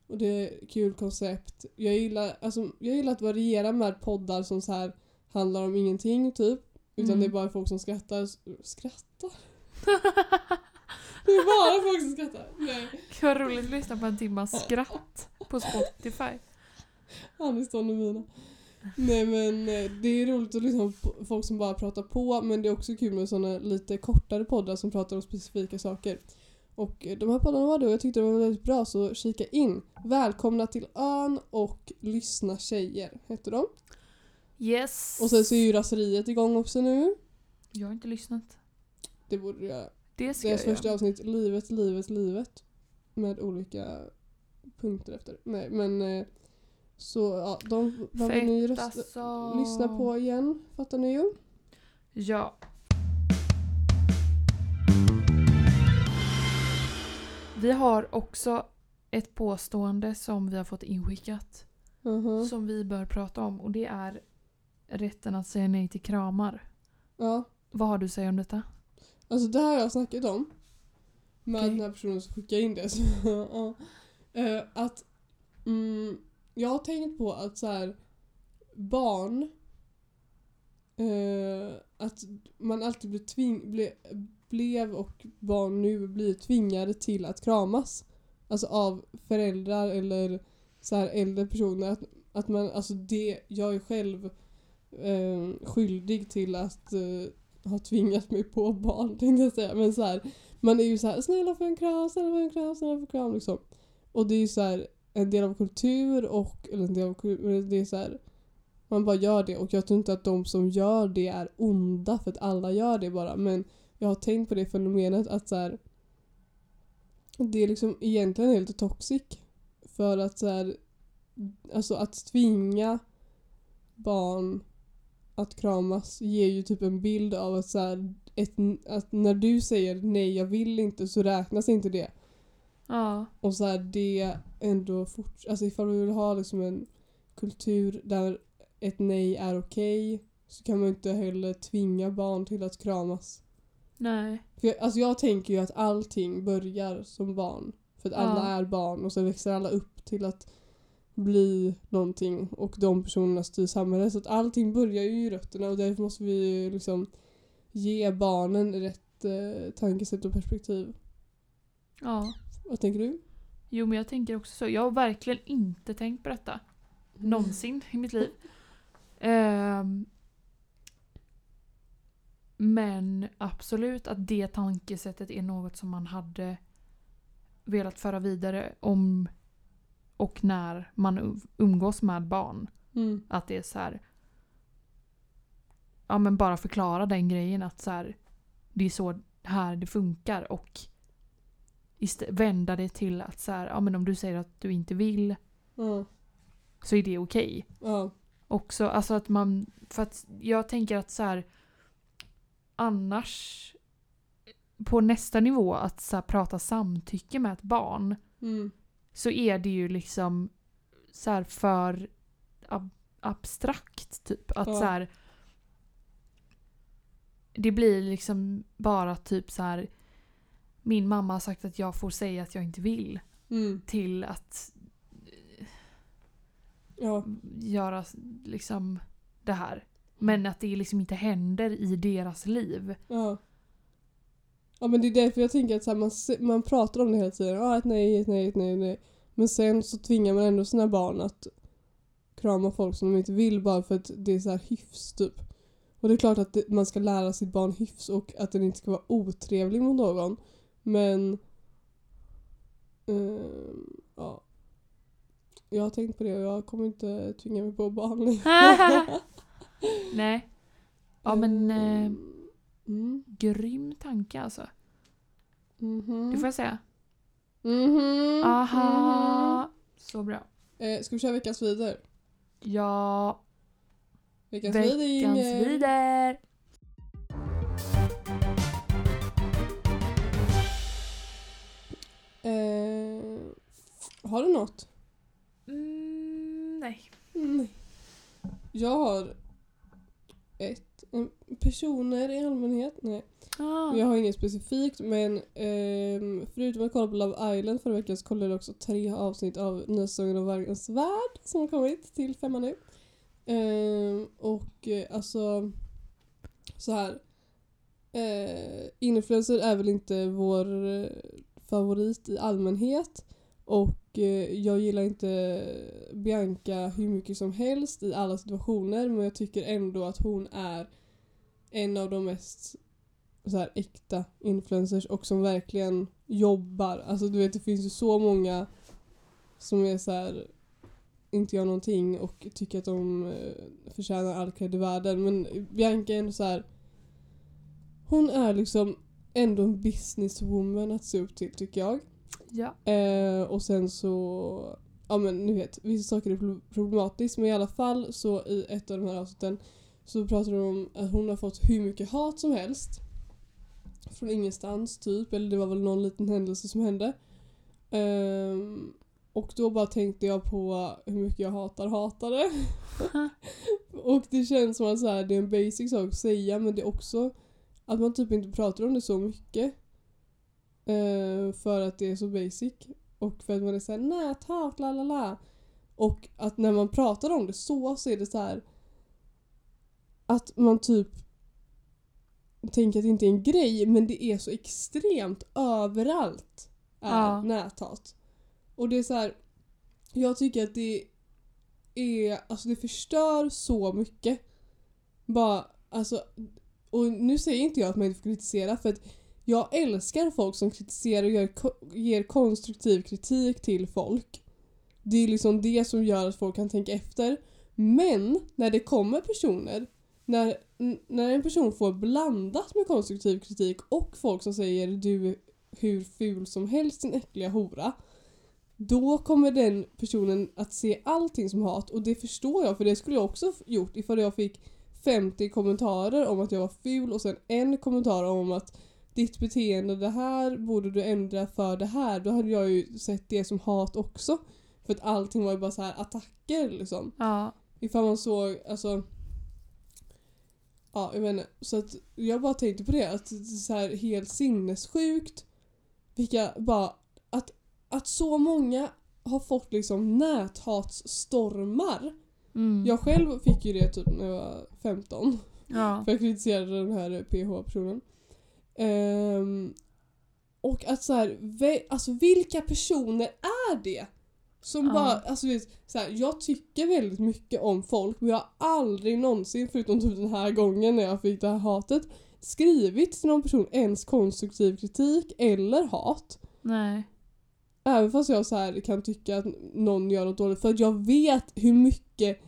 Och det är kul koncept. Jag gillar, alltså, jag gillar att variera med poddar som så här handlar om ingenting typ. Utan Mm. det är bara folk som skrattar. Skrattar? *laughs* Det är bara folk som skrattar. Nej. Vad roligt att lyssna på en timmas skratt på Spotify. Aniston och mina. Nej men eh, det är roligt att lyssna på folk som bara pratar på men det är också kul med såna lite kortare poddar som pratar om specifika saker. Och eh, de här poddarna var det och jag tyckte de var väldigt bra så kika in. Välkomna till ön och lyssna tjejer heter de. Yes. Och sen så är ju raseriet igång också nu. Jag har inte lyssnat. Det borde du göra. Det ska Deras jag första göra. avsnitt, livet, livet, livet. Med olika punkter efter. Nej men eh, så ja, de behöver ni Fett rösta, alltså. lyssna på igen. Fattar ni ju? Ja. Vi har också ett påstående som vi har fått inskickat. Mhm. Som vi bör prata om och det är rätten att säga nej till kramar. Ja. Vad har du att säga om detta? Alltså det här har jag snackat om. Med Okej. den här personen som skickade in det. Så, *laughs* ja. Eh, att mm, jag har tänkt på att så här barn eh, att man alltid blir tving, ble, blev och barn nu blir tvingade till att kramas. Alltså av föräldrar eller så här äldre personer. Att, att man, alltså det, jag är själv eh, skyldig till att eh, har tvingat mig på barn tänkte jag säga. Men så här, man är ju så här snälla få en kram, snälla få en kram, snälla få en kram? liksom. Och det är ju så här en del av kultur och, eller en del av kultur, det är så här man bara gör det. Och jag tror inte att de som gör det är onda för att alla gör det bara. Men jag har tänkt på det fenomenet att så här, det är liksom egentligen helt toxic för att så här, alltså att tvinga barn att kramas ger ju typ en bild av att, så här, ett, att när du säger nej jag vill inte så räknas inte det. Ja. Och så här, det ändå fort, alltså ifall vi vill ha liksom en kultur där ett nej är okej så kan man inte heller tvinga barn till att kramas. Nej. För jag, alltså jag tänker ju att allting börjar som barn. För att alla Ja. är barn och sen växer alla upp till att bli någonting och de personerna styr samhället. Så att allting börjar ju i rötterna och därför måste vi liksom ge barnen rätt eh, tankesätt och perspektiv. Ja. Vad tänker du? Jo men jag tänker också så. Jag har verkligen inte tänkt på detta. Någonsin i mitt liv. Ehm, men absolut att det tankesättet är något som man hade velat föra vidare om och när man um- umgås med barn. Mm. Att det är så här. Ja men bara förklara den grejen att så här, det är så här det funkar och vända det till att så här, ja men om du säger att du inte vill Ja. så är det okej. Ja. Också alltså att man, för att jag tänker att så här annars på nästa nivå att så prata samtycke med ett barn Mm. Så är det ju liksom så här för ab- abstrakt typ. Att Ja. så här det blir liksom bara typ så här min mamma har sagt att jag får säga att jag inte vill Mm. till att Ja. göra liksom det här. Men att det liksom inte händer i deras liv. Ja. Ja men det är därför jag tänker att så här, man, man pratar om det hela tiden. Ja, ett nej, ett nej, ett nej, ett nej. Men sen så tvingar man ändå sina barn att krama folk som de inte vill bara för att det är så här hyfs typ. Och det är klart att det, man ska lära sitt barn hyfs och att den inte ska vara otrevlig mot någon. Men... ehm, ja. Jag har tänkt på det och jag kommer inte tvinga mig på barn. *laughs* Nej. *laughs* Ja men eh, Ehm, Mm. grym tanke alltså. Mhm. Det får jag säga. Mhm. Aha. Så bra. Eh, ska vi köra veckans vider? Ja. Veckans Veckans vider. Eh, har du något? Mm, nej. Nej. Jag har ett. Personer i allmänhet? Nej. Ah. Jag har inget specifikt men ehm, förutom att kolla på Love Island förra veckan så kollade jag också tre avsnitt av nya säsongen av Vargens Värld som har kommit till femman nu. Ehm, och eh, alltså så här. Eh, influencer är väl inte vår eh, favorit i allmänhet och eh, Eh, jag gillar inte Bianca hur mycket som helst i alla situationer men jag tycker ändå att hon är en av de mest så här äkta influencers och som verkligen jobbar. Alltså du vet det finns ju så många som är så här inte gör någonting och tycker att de eh, förtjänar all cred i världen. Men Bianca är ändå så här hon är liksom ändå en businesswoman att se upp till tycker jag. Ja. Eh, och sen så, ja men ni vet, vissa saker är pro- problematiskt men i alla fall så i ett av de här avsnitten så pratar de om att hon har fått hur mycket hat som helst. Från ingenstans typ, eller det var väl någon liten händelse som hände. Ehm, och då bara tänkte jag på hur mycket jag hatar hatare. *laughs* och det känns som att så här, det är en basic sak att säga men det är också att man typ inte pratar om det så mycket. Eh, för att det är så basic. Och för att man är såhär näthat, la la la. Och att när man pratar om det så så är det så här att man typ tänker att det inte är en grej men det är så extremt överallt är Ja. näthat. Och det är så här jag tycker att det är, alltså det förstör så mycket. Bara, alltså, och nu säger inte jag att man inte får kritisera för att jag älskar folk som kritiserar och ger, ger konstruktiv kritik till folk. Det är liksom det som gör att folk kan tänka efter. Men när det kommer personer, när, när en person får blandat med konstruktiv kritik och folk som säger du är hur ful som helst din äckliga hora. Då kommer den personen att se allting som hat och det förstår jag för det skulle jag också gjort ifall jag fick 50 kommentarer om att jag var ful och sen en kommentar om att ditt beteende det här borde du ändra för det här. Då hade jag ju sett det som hat också. För att allting var ju bara så här attacker liksom. Ja. Ifall man såg, alltså Ja, jag inte. Så att jag bara tänkte på det, att det är så här helt sinnessjukt vilka bara, att, att så många har fått liksom näthatsstormar. Mm. Jag själv fick ju det typ när jag var 15. Ja. För jag kritiserade den här PH-personen. Ehm, och att så här, alltså vilka personer är det? Som Ja. bara, alltså vet, så här, jag tycker väldigt mycket om folk men jag har aldrig någonsin, förutom typ den här gången när jag fick det här hatet, skrivit till någon person ens konstruktiv kritik eller hat. Nej. Även fast jag så här kan tycka att någon gör något dåligt. För att jag vet hur mycket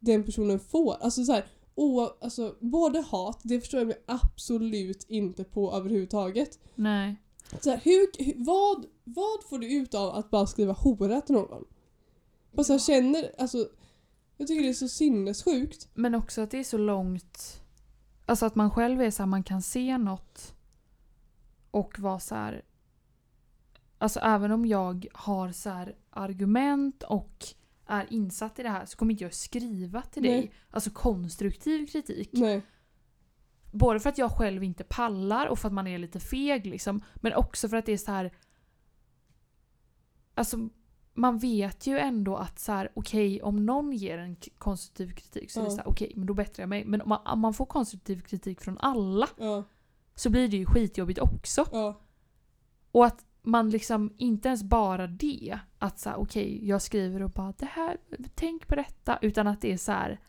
den personen får. Alltså så här, o, alltså, både hat, det förstår jag mig absolut inte på överhuvudtaget. Nej. Så här, hur, vad, vad får du ut av att bara skriva hora till någon? Bara så här, känner, alltså, jag tycker det är så sinnessjukt. Men också att det är så långt... Alltså att man själv är så här, man kan se något och vara så här... Alltså även om jag har så här argument och är insatt i det här så kommer inte jag skriva till dig. Nej. Alltså konstruktiv kritik. Nej. Både för att jag själv inte pallar och för att man är lite feg liksom. Men också för att det är så här. Alltså man vet ju ändå att så här, okej om någon ger en konstruktiv kritik så är det så här, okej men då bättrar jag mig. Men om man, om man får konstruktiv kritik från alla Ja, så blir det ju skitjobbigt också. ja, Och att man liksom inte ens bara det, att så okej jag skriver och bara det här, tänk på detta. Utan att det är så här.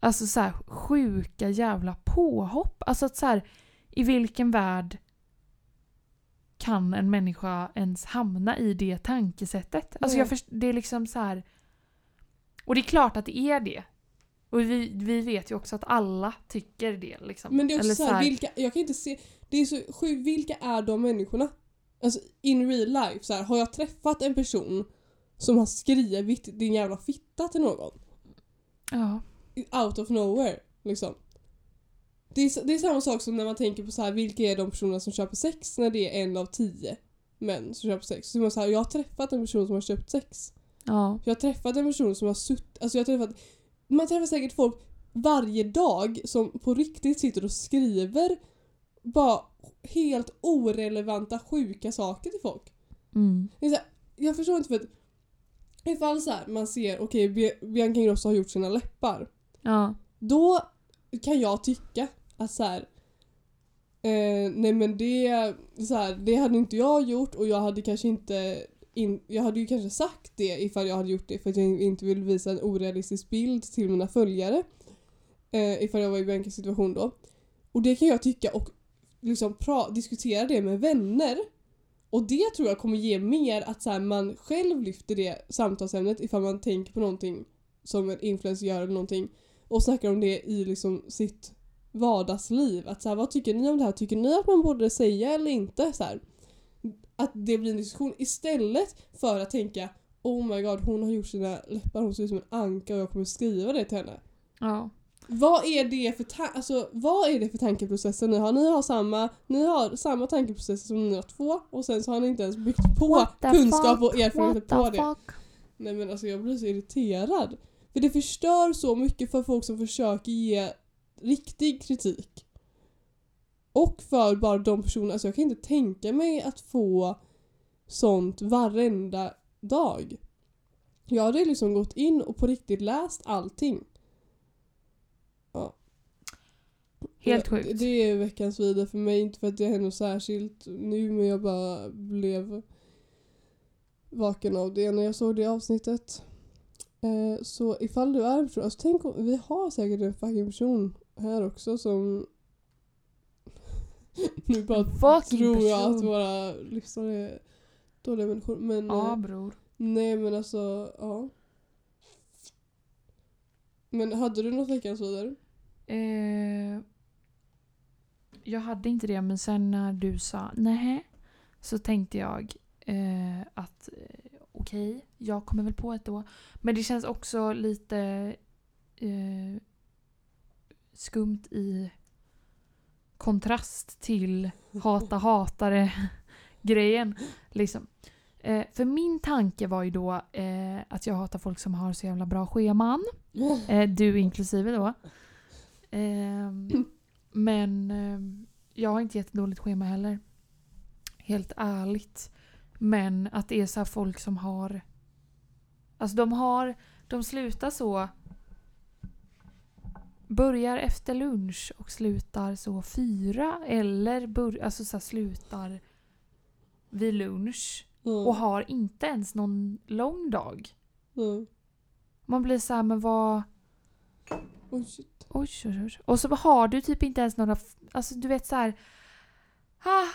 Alltså så här sjuka jävla påhopp. Alltså att så här, i vilken värld kan en människa ens hamna i det tankesättet? Alltså jag först, det är liksom så här. Och det är klart att det är det. Och vi, vi vet ju också att alla tycker det. Liksom. Men det är också Eller så här, så här- vilka, jag kan inte se, det är så sjukt, vilka är de människorna? Alltså in real life, så här, har jag träffat en person som har skrivit din jävla fitta till någon? Ja. Out of nowhere, liksom. Det är, det är samma sak som när man tänker på så här, vilka är de personerna som köper sex när det är en av tio män som köper sex. Så man så här, jag har träffat en person som har köpt sex. Ja. Jag har träffat en person som har suttit, alltså jag har träffat, man träffar säkert folk varje dag som på riktigt sitter och skriver bara helt orelevanta sjuka saker till folk. Mm. Det är så här, jag förstår inte för att ifall så här, man ser, okej Bi- Bianca Ingrosso har gjort sina läppar. Ja. Då kan jag tycka att så här, eh, nej men det, så här, det hade inte jag gjort och jag hade kanske inte in, jag hade ju kanske sagt det ifall jag hade gjort det för att jag inte vill visa en orealistisk bild till mina följare. Eh, ifall jag var i Biancas situation då. Och det kan jag tycka och liksom pra, diskutera det med vänner. Och det tror jag kommer ge mer att så här, man själv lyfter det samtalsämnet ifall man tänker på någonting som en influencer gör eller någonting och snackar om det i liksom sitt vardagsliv. Att så här, vad tycker ni om det här? Tycker ni att man borde säga eller inte? Så här, att det blir en diskussion istället för att tänka Oh my god, hon har gjort sina läppar, hon ser ut som en anka och jag kommer skriva det till henne. Ja. Vad är det för, ta- alltså, vad är det för tankeprocesser ni har? Ni har samma, ni har samma tankeprocesser som ni har två och sen så har ni inte ens byggt på kunskap fuck? och erfarenheter What på det. fuck? Nej men alltså jag blir så irriterad. För det förstör så mycket för folk som försöker ge riktig kritik. Och för bara de personerna, alltså jag kan inte tänka mig att få sånt varenda dag. Jag hade liksom gått in och på riktigt läst allting. Ja. Helt Det- sjukt. Det är veckans video för mig, inte för att det är något särskilt nu men jag bara blev vaken av det när jag såg det avsnittet. Eh, så ifall du är en person, alltså tänk om, vi har säkert en fucking person här också som *laughs* Nu bara Fucking tror jag att person. våra lyssnare är dåliga människor. Men Ja eh, bror. nej men alltså, ja. Men hade du något veckans vidare? Eh, jag hade inte det men sen när du sa nej så tänkte jag eh, att eh, okej, jag kommer väl på ett då. Men det känns också lite eh, skumt i kontrast till *laughs* hata hatare grejen. Liksom. Eh, för min tanke var ju då eh, att jag hatar folk som har så jävla bra scheman. *laughs* Eh, du inklusive då. Men ehm, jag har inte jättedåligt schema heller. Helt ärligt. Men att det är så folk som har... Alltså de har... De slutar så... Börjar efter lunch och slutar så fyra. Eller bör, alltså så slutar vid lunch. Mm. Och har inte ens någon lång dag. Mm. Man blir så här, men vad... Oj, shit. Oj, oj, oj. Och så har du typ inte ens några... Alltså du vet så här... Ah,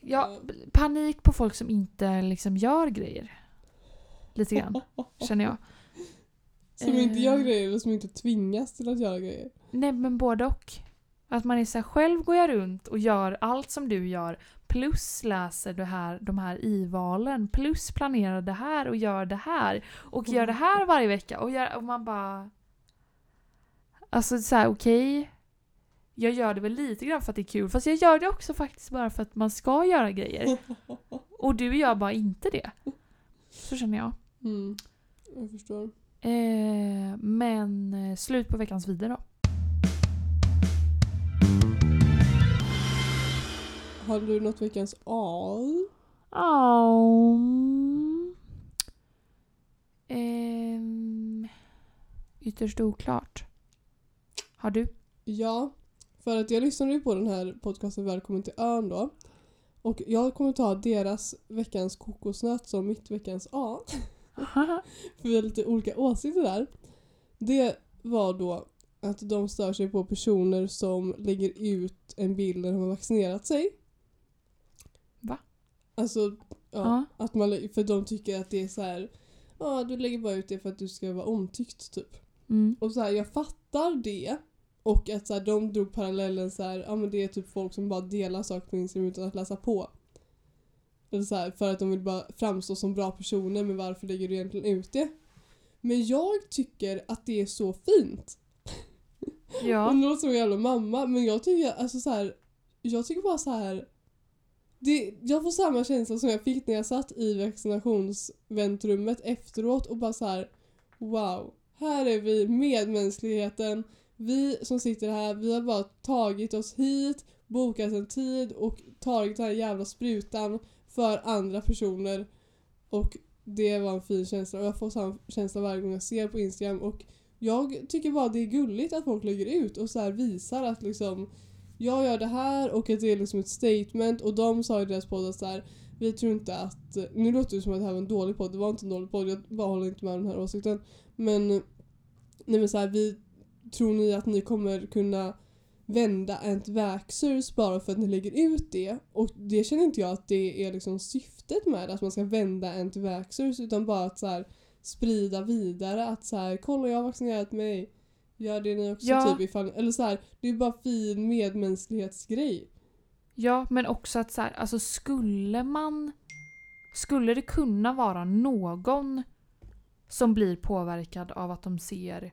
ja, panik på folk som inte liksom gör grejer. Lite grann, *laughs* känner jag. Som inte gör Eh. grejer eller som inte tvingas till att göra grejer. Nej men både och. Att man är så här, själv går jag runt och gör allt som du gör. Plus läser det här, de här i-valen. Plus planerar det här och gör det här. Och gör det här varje vecka. Och, gör, och man bara... Alltså så här, okej. Jag gör det väl lite grann för att det är kul. Fast jag gör det också faktiskt bara för att man ska göra grejer. *laughs* Och du gör bara inte det. Så känner jag. Mm. Jag förstår. Eh, men eh, slut på veckans video då. Har du något veckans A? Oh. Ehm, ytterst oklart. Har du? Ja, för att jag lyssnade ju på den här podcasten Välkommen till ön då. Och jag kommer ta deras veckans kokosnöt som mitt veckans A. *laughs* För vi har lite olika åsikter där. Det var då att de stör sig på personer som lägger ut en bild när de har vaccinerat sig. Va? Alltså, ja. Att man, för de tycker att det är så här. Ja, du lägger bara ut det för att du ska vara omtyckt typ. Mm. Och så här, jag fattar det. Och att så här, de drog parallellen så här, ja men det är typ folk som bara delar saker på Instagram utan att läsa på. Eller så här, för att de vill bara framstå som bra personer, men varför lägger du egentligen ut det? Men jag tycker att det är så fint. Ja. *laughs* Det låter som en jävla mamma, men jag tycker alltså så här, jag tycker bara så här. Det, jag får samma känsla som jag fick när jag satt i vaccinationsväntrummet efteråt och bara så här. Wow, här är vi, medmänskligheten. Vi som sitter här, vi har bara tagit oss hit, bokat en tid och tagit den här jävla sprutan för andra personer. Och det var en fin känsla och jag får samma känsla varje gång jag ser på Instagram och jag tycker bara det är gulligt att folk lägger ut och så här visar att liksom jag gör det här och att det är liksom ett statement och de sa i deras podd att så här, vi tror inte att, nu låter det som att det här var en dålig podd, det var inte en dålig podd, jag bara håller inte med om den här åsikten. Men, nej men så här, vi, tror ni att ni kommer kunna vända anti-vaxxers bara för att ni lägger ut det? Och det känner inte jag att det är liksom syftet med att man ska vända anti-vaxxers utan bara att så här, sprida vidare att så här, kolla jag har vaccinerat mig. Gör det ni också Ja. typ ifall, eller så här, det är bara fin medmänsklighetsgrej. Ja, men också att så här, alltså skulle man... Skulle det kunna vara någon som blir påverkad av att de ser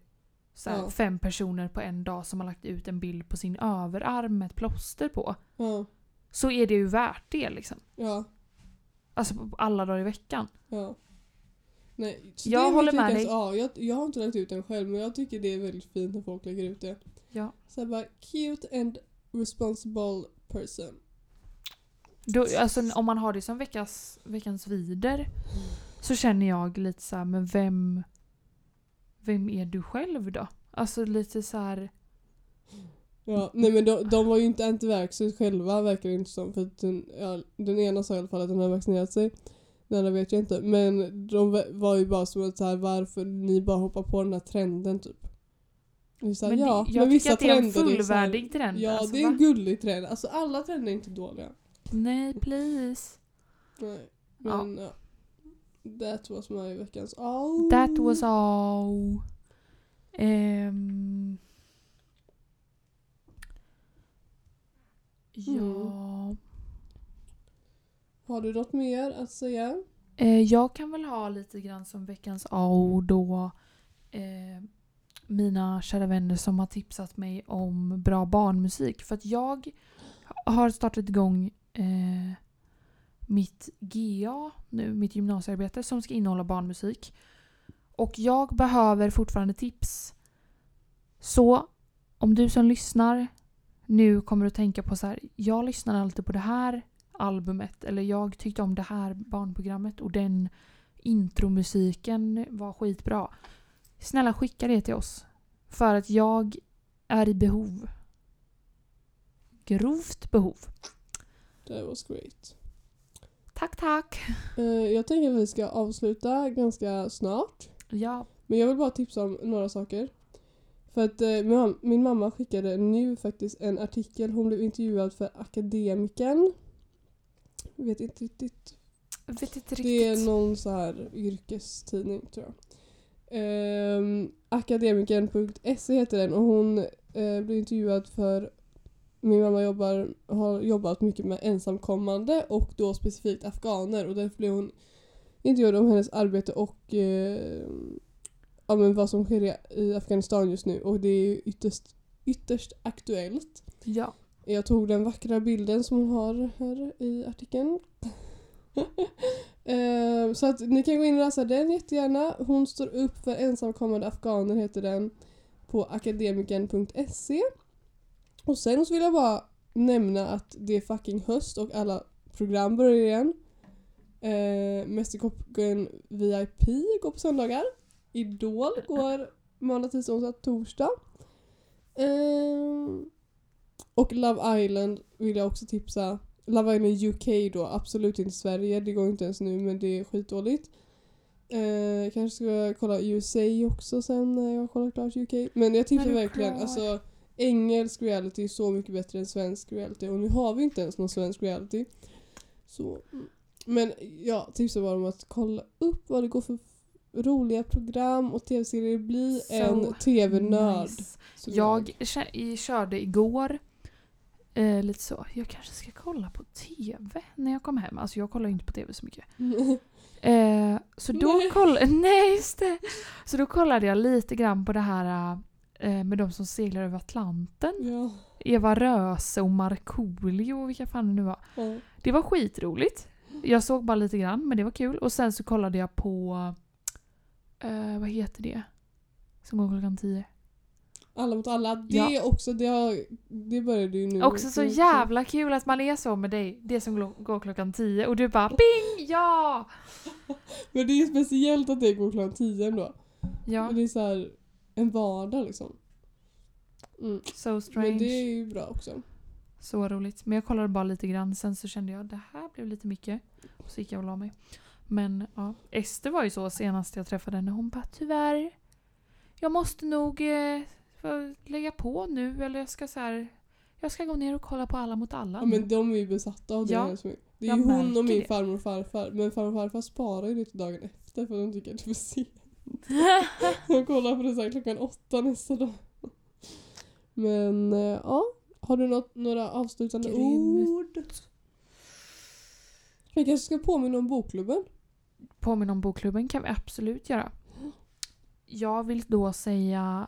så här, Ja. fem personer på en dag som har lagt ut en bild på sin överarm med ett plåster på. Ja, Så är det ju värt det liksom. ja, Alltså alla dagar i veckan. ja. Nej, Jag håller med dig. A. Jag, jag har inte lagt ut den själv men jag tycker det är väldigt fint när folk lägger ut det. Ja. Så jag bara, cute and responsible person. Då, alltså, om man har det som veckas, veckans vider så känner jag lite så här, men vem... Vem är du själv då? Alltså lite så här... Ja, nej men de, de var ju inte anti-vaxxers själva verkar det inte som. För den, ja, den ena sa i alla fall att den har vaccinerat sig. Den andra vet jag inte. Men de va- var ju bara som att så här, varför ni bara hoppar på den här trenden typ. Här, Men det- ja, jag men vissa tycker att det är en här- fullvärdig trend. Ja, alltså, det är en va? gullig trend. Alltså alla trender är inte dåliga. Nej, please. Nej. Ja. Men ja. That was my veckans oh. That was all. Ehm. Ja. Mm. Har du något mer att säga? Eh, jag kan väl ha lite grann som veckans A då eh, mina kära vänner som har tipsat mig om bra barnmusik. För att jag har startat igång eh, mitt GA nu, mitt gymnasiearbete som ska innehålla barnmusik. Och jag behöver fortfarande tips. Så om du som lyssnar nu kommer att tänka på så här, jag lyssnar alltid på det här albumet eller jag tyckte om det här barnprogrammet och den intromusiken var skitbra. Snälla skicka det till oss. För att jag är i behov. Grovt behov. That was great. Tack tack. Eh, jag tänker att vi ska avsluta ganska snart. Ja. Men jag vill bara tipsa om några saker. För att eh, min, mam- min mamma skickade nu faktiskt en artikel. Hon blev intervjuad för Akademikern. Jag vet inte riktigt. Jag vet inte Det är riktigt. någon så här yrkestidning tror jag. Ehm, Akademikern.se heter den och hon eh, blev intervjuad för min mamma jobbar, har jobbat mycket med ensamkommande och då specifikt afghaner och därför blev hon intervjuad om hennes arbete och eh, ja, men vad som sker i, Afghanistan just nu och det är ytterst, ytterst aktuellt. Ja. Jag tog den vackra bilden som hon har här i artikeln. *laughs* Eh, så att ni kan gå in och läsa den jättegärna. Hon står upp för ensamkommande afghaner heter den på akademikern.se. Och sen så vill jag bara nämna att det är fucking höst och alla program börjar igen. Eh, Mästerkocken VIP går på söndagar. Idol går måndag, tisdag, onsdag, torsdag. Eh, och Love Island vill jag också tipsa. Love Island UK då, absolut inte Sverige. Det går inte ens nu men det är skitdåligt. Eh, kanske ska jag kolla USA också sen när jag har kollat klart UK. Men jag tipsar verkligen. Alltså, engelsk reality är så mycket bättre än svensk reality och nu har vi inte ens någon svensk reality. Så, mm. men jag tipsar bara om att kolla upp vad det går för roliga program och tv-serier. Bli So en tv-nörd. Nice. Jag i- körde igår eh, lite så. Jag kanske ska kolla på TV när jag kommer hem. Alltså jag kollar inte på TV så mycket. *laughs* Eh, så då kollade... *laughs* Nej, just det! Så då kollade jag lite grann på det här eh, med de som seglar över Atlanten. ja. Eva Röse och Markoolio och vilka fan det nu var. ja. Det var skitroligt. Jag såg bara lite grann men det var kul. Och sen så kollade jag på... Eh, vad heter det? Som går klockan tio. Alla mot alla. Det Ja. också, det, har, det började ju nu. Också så jävla kul att man är så med dig. Det som går klockan tio och du bara BING! Ja! *laughs* Men det är speciellt att det går klockan 10 ändå. Ja, Det är så här en vardag liksom. Mm. so strange. Men det är ju bra också. Så roligt. Men jag kollade bara lite grann. Sen så kände jag det här blev lite mycket. Och så gick jag och la mig. Men ja, Ester var ju så senast jag träffade henne. Hon bara tyvärr. Jag måste nog eh, lägga på nu. Eller jag ska så här. Jag ska gå ner och kolla på Alla mot alla. Ja, nu. men de är ju besatta av det Ja, här som är. Det är ju hon och min det. farmor och farfar. Men farmor och farfar sparar ju det till dagen efter för de tycker att det är för sent. De kollar på det så här klockan åtta nästa dag. Men eh, ja, har du något, några avslutande Grymt. ord? Vi kanske ska påminna om bokklubben. Påminna om bokklubben kan vi absolut göra. Jag vill då säga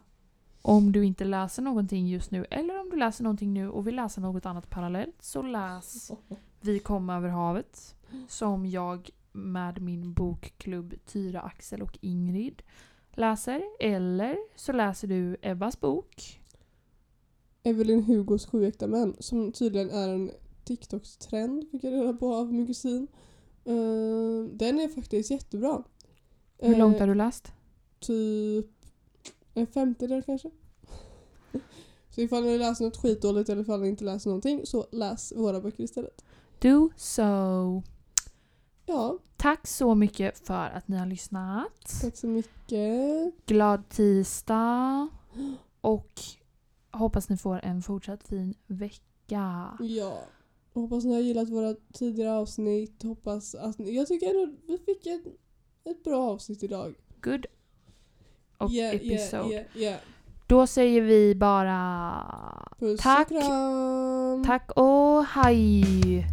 om du inte läser någonting just nu eller om du läser någonting nu och vill läsa något annat parallellt så läs *laughs* Vi kom över havet som jag med min bokklubb Tyra, Axel och Ingrid läser. Eller så läser du Ebbas bok. Evelyn Hugos Sju äkta män som tydligen är en TikToks-trend fick jag reda på av min kusin. Eh, den är faktiskt jättebra. Hur långt Eh, har du läst? Typ en femtedel kanske. *laughs* Så ifall ni läser något skitdåligt eller ifall ni inte läser någonting så läs våra böcker istället. Do so. Ja, Tack så mycket för att ni har lyssnat. tack så mycket. Glad tisdag. Och hoppas ni får en fortsatt fin vecka. Ja. Hoppas ni har gillat våra tidigare avsnitt. Hoppas att ni, Jag tycker ändå vi fick ett, ett bra avsnitt idag. Good. Och Yeah, episode. Yeah, yeah. Då säger vi bara Puss Tack. och kram. tack och hej!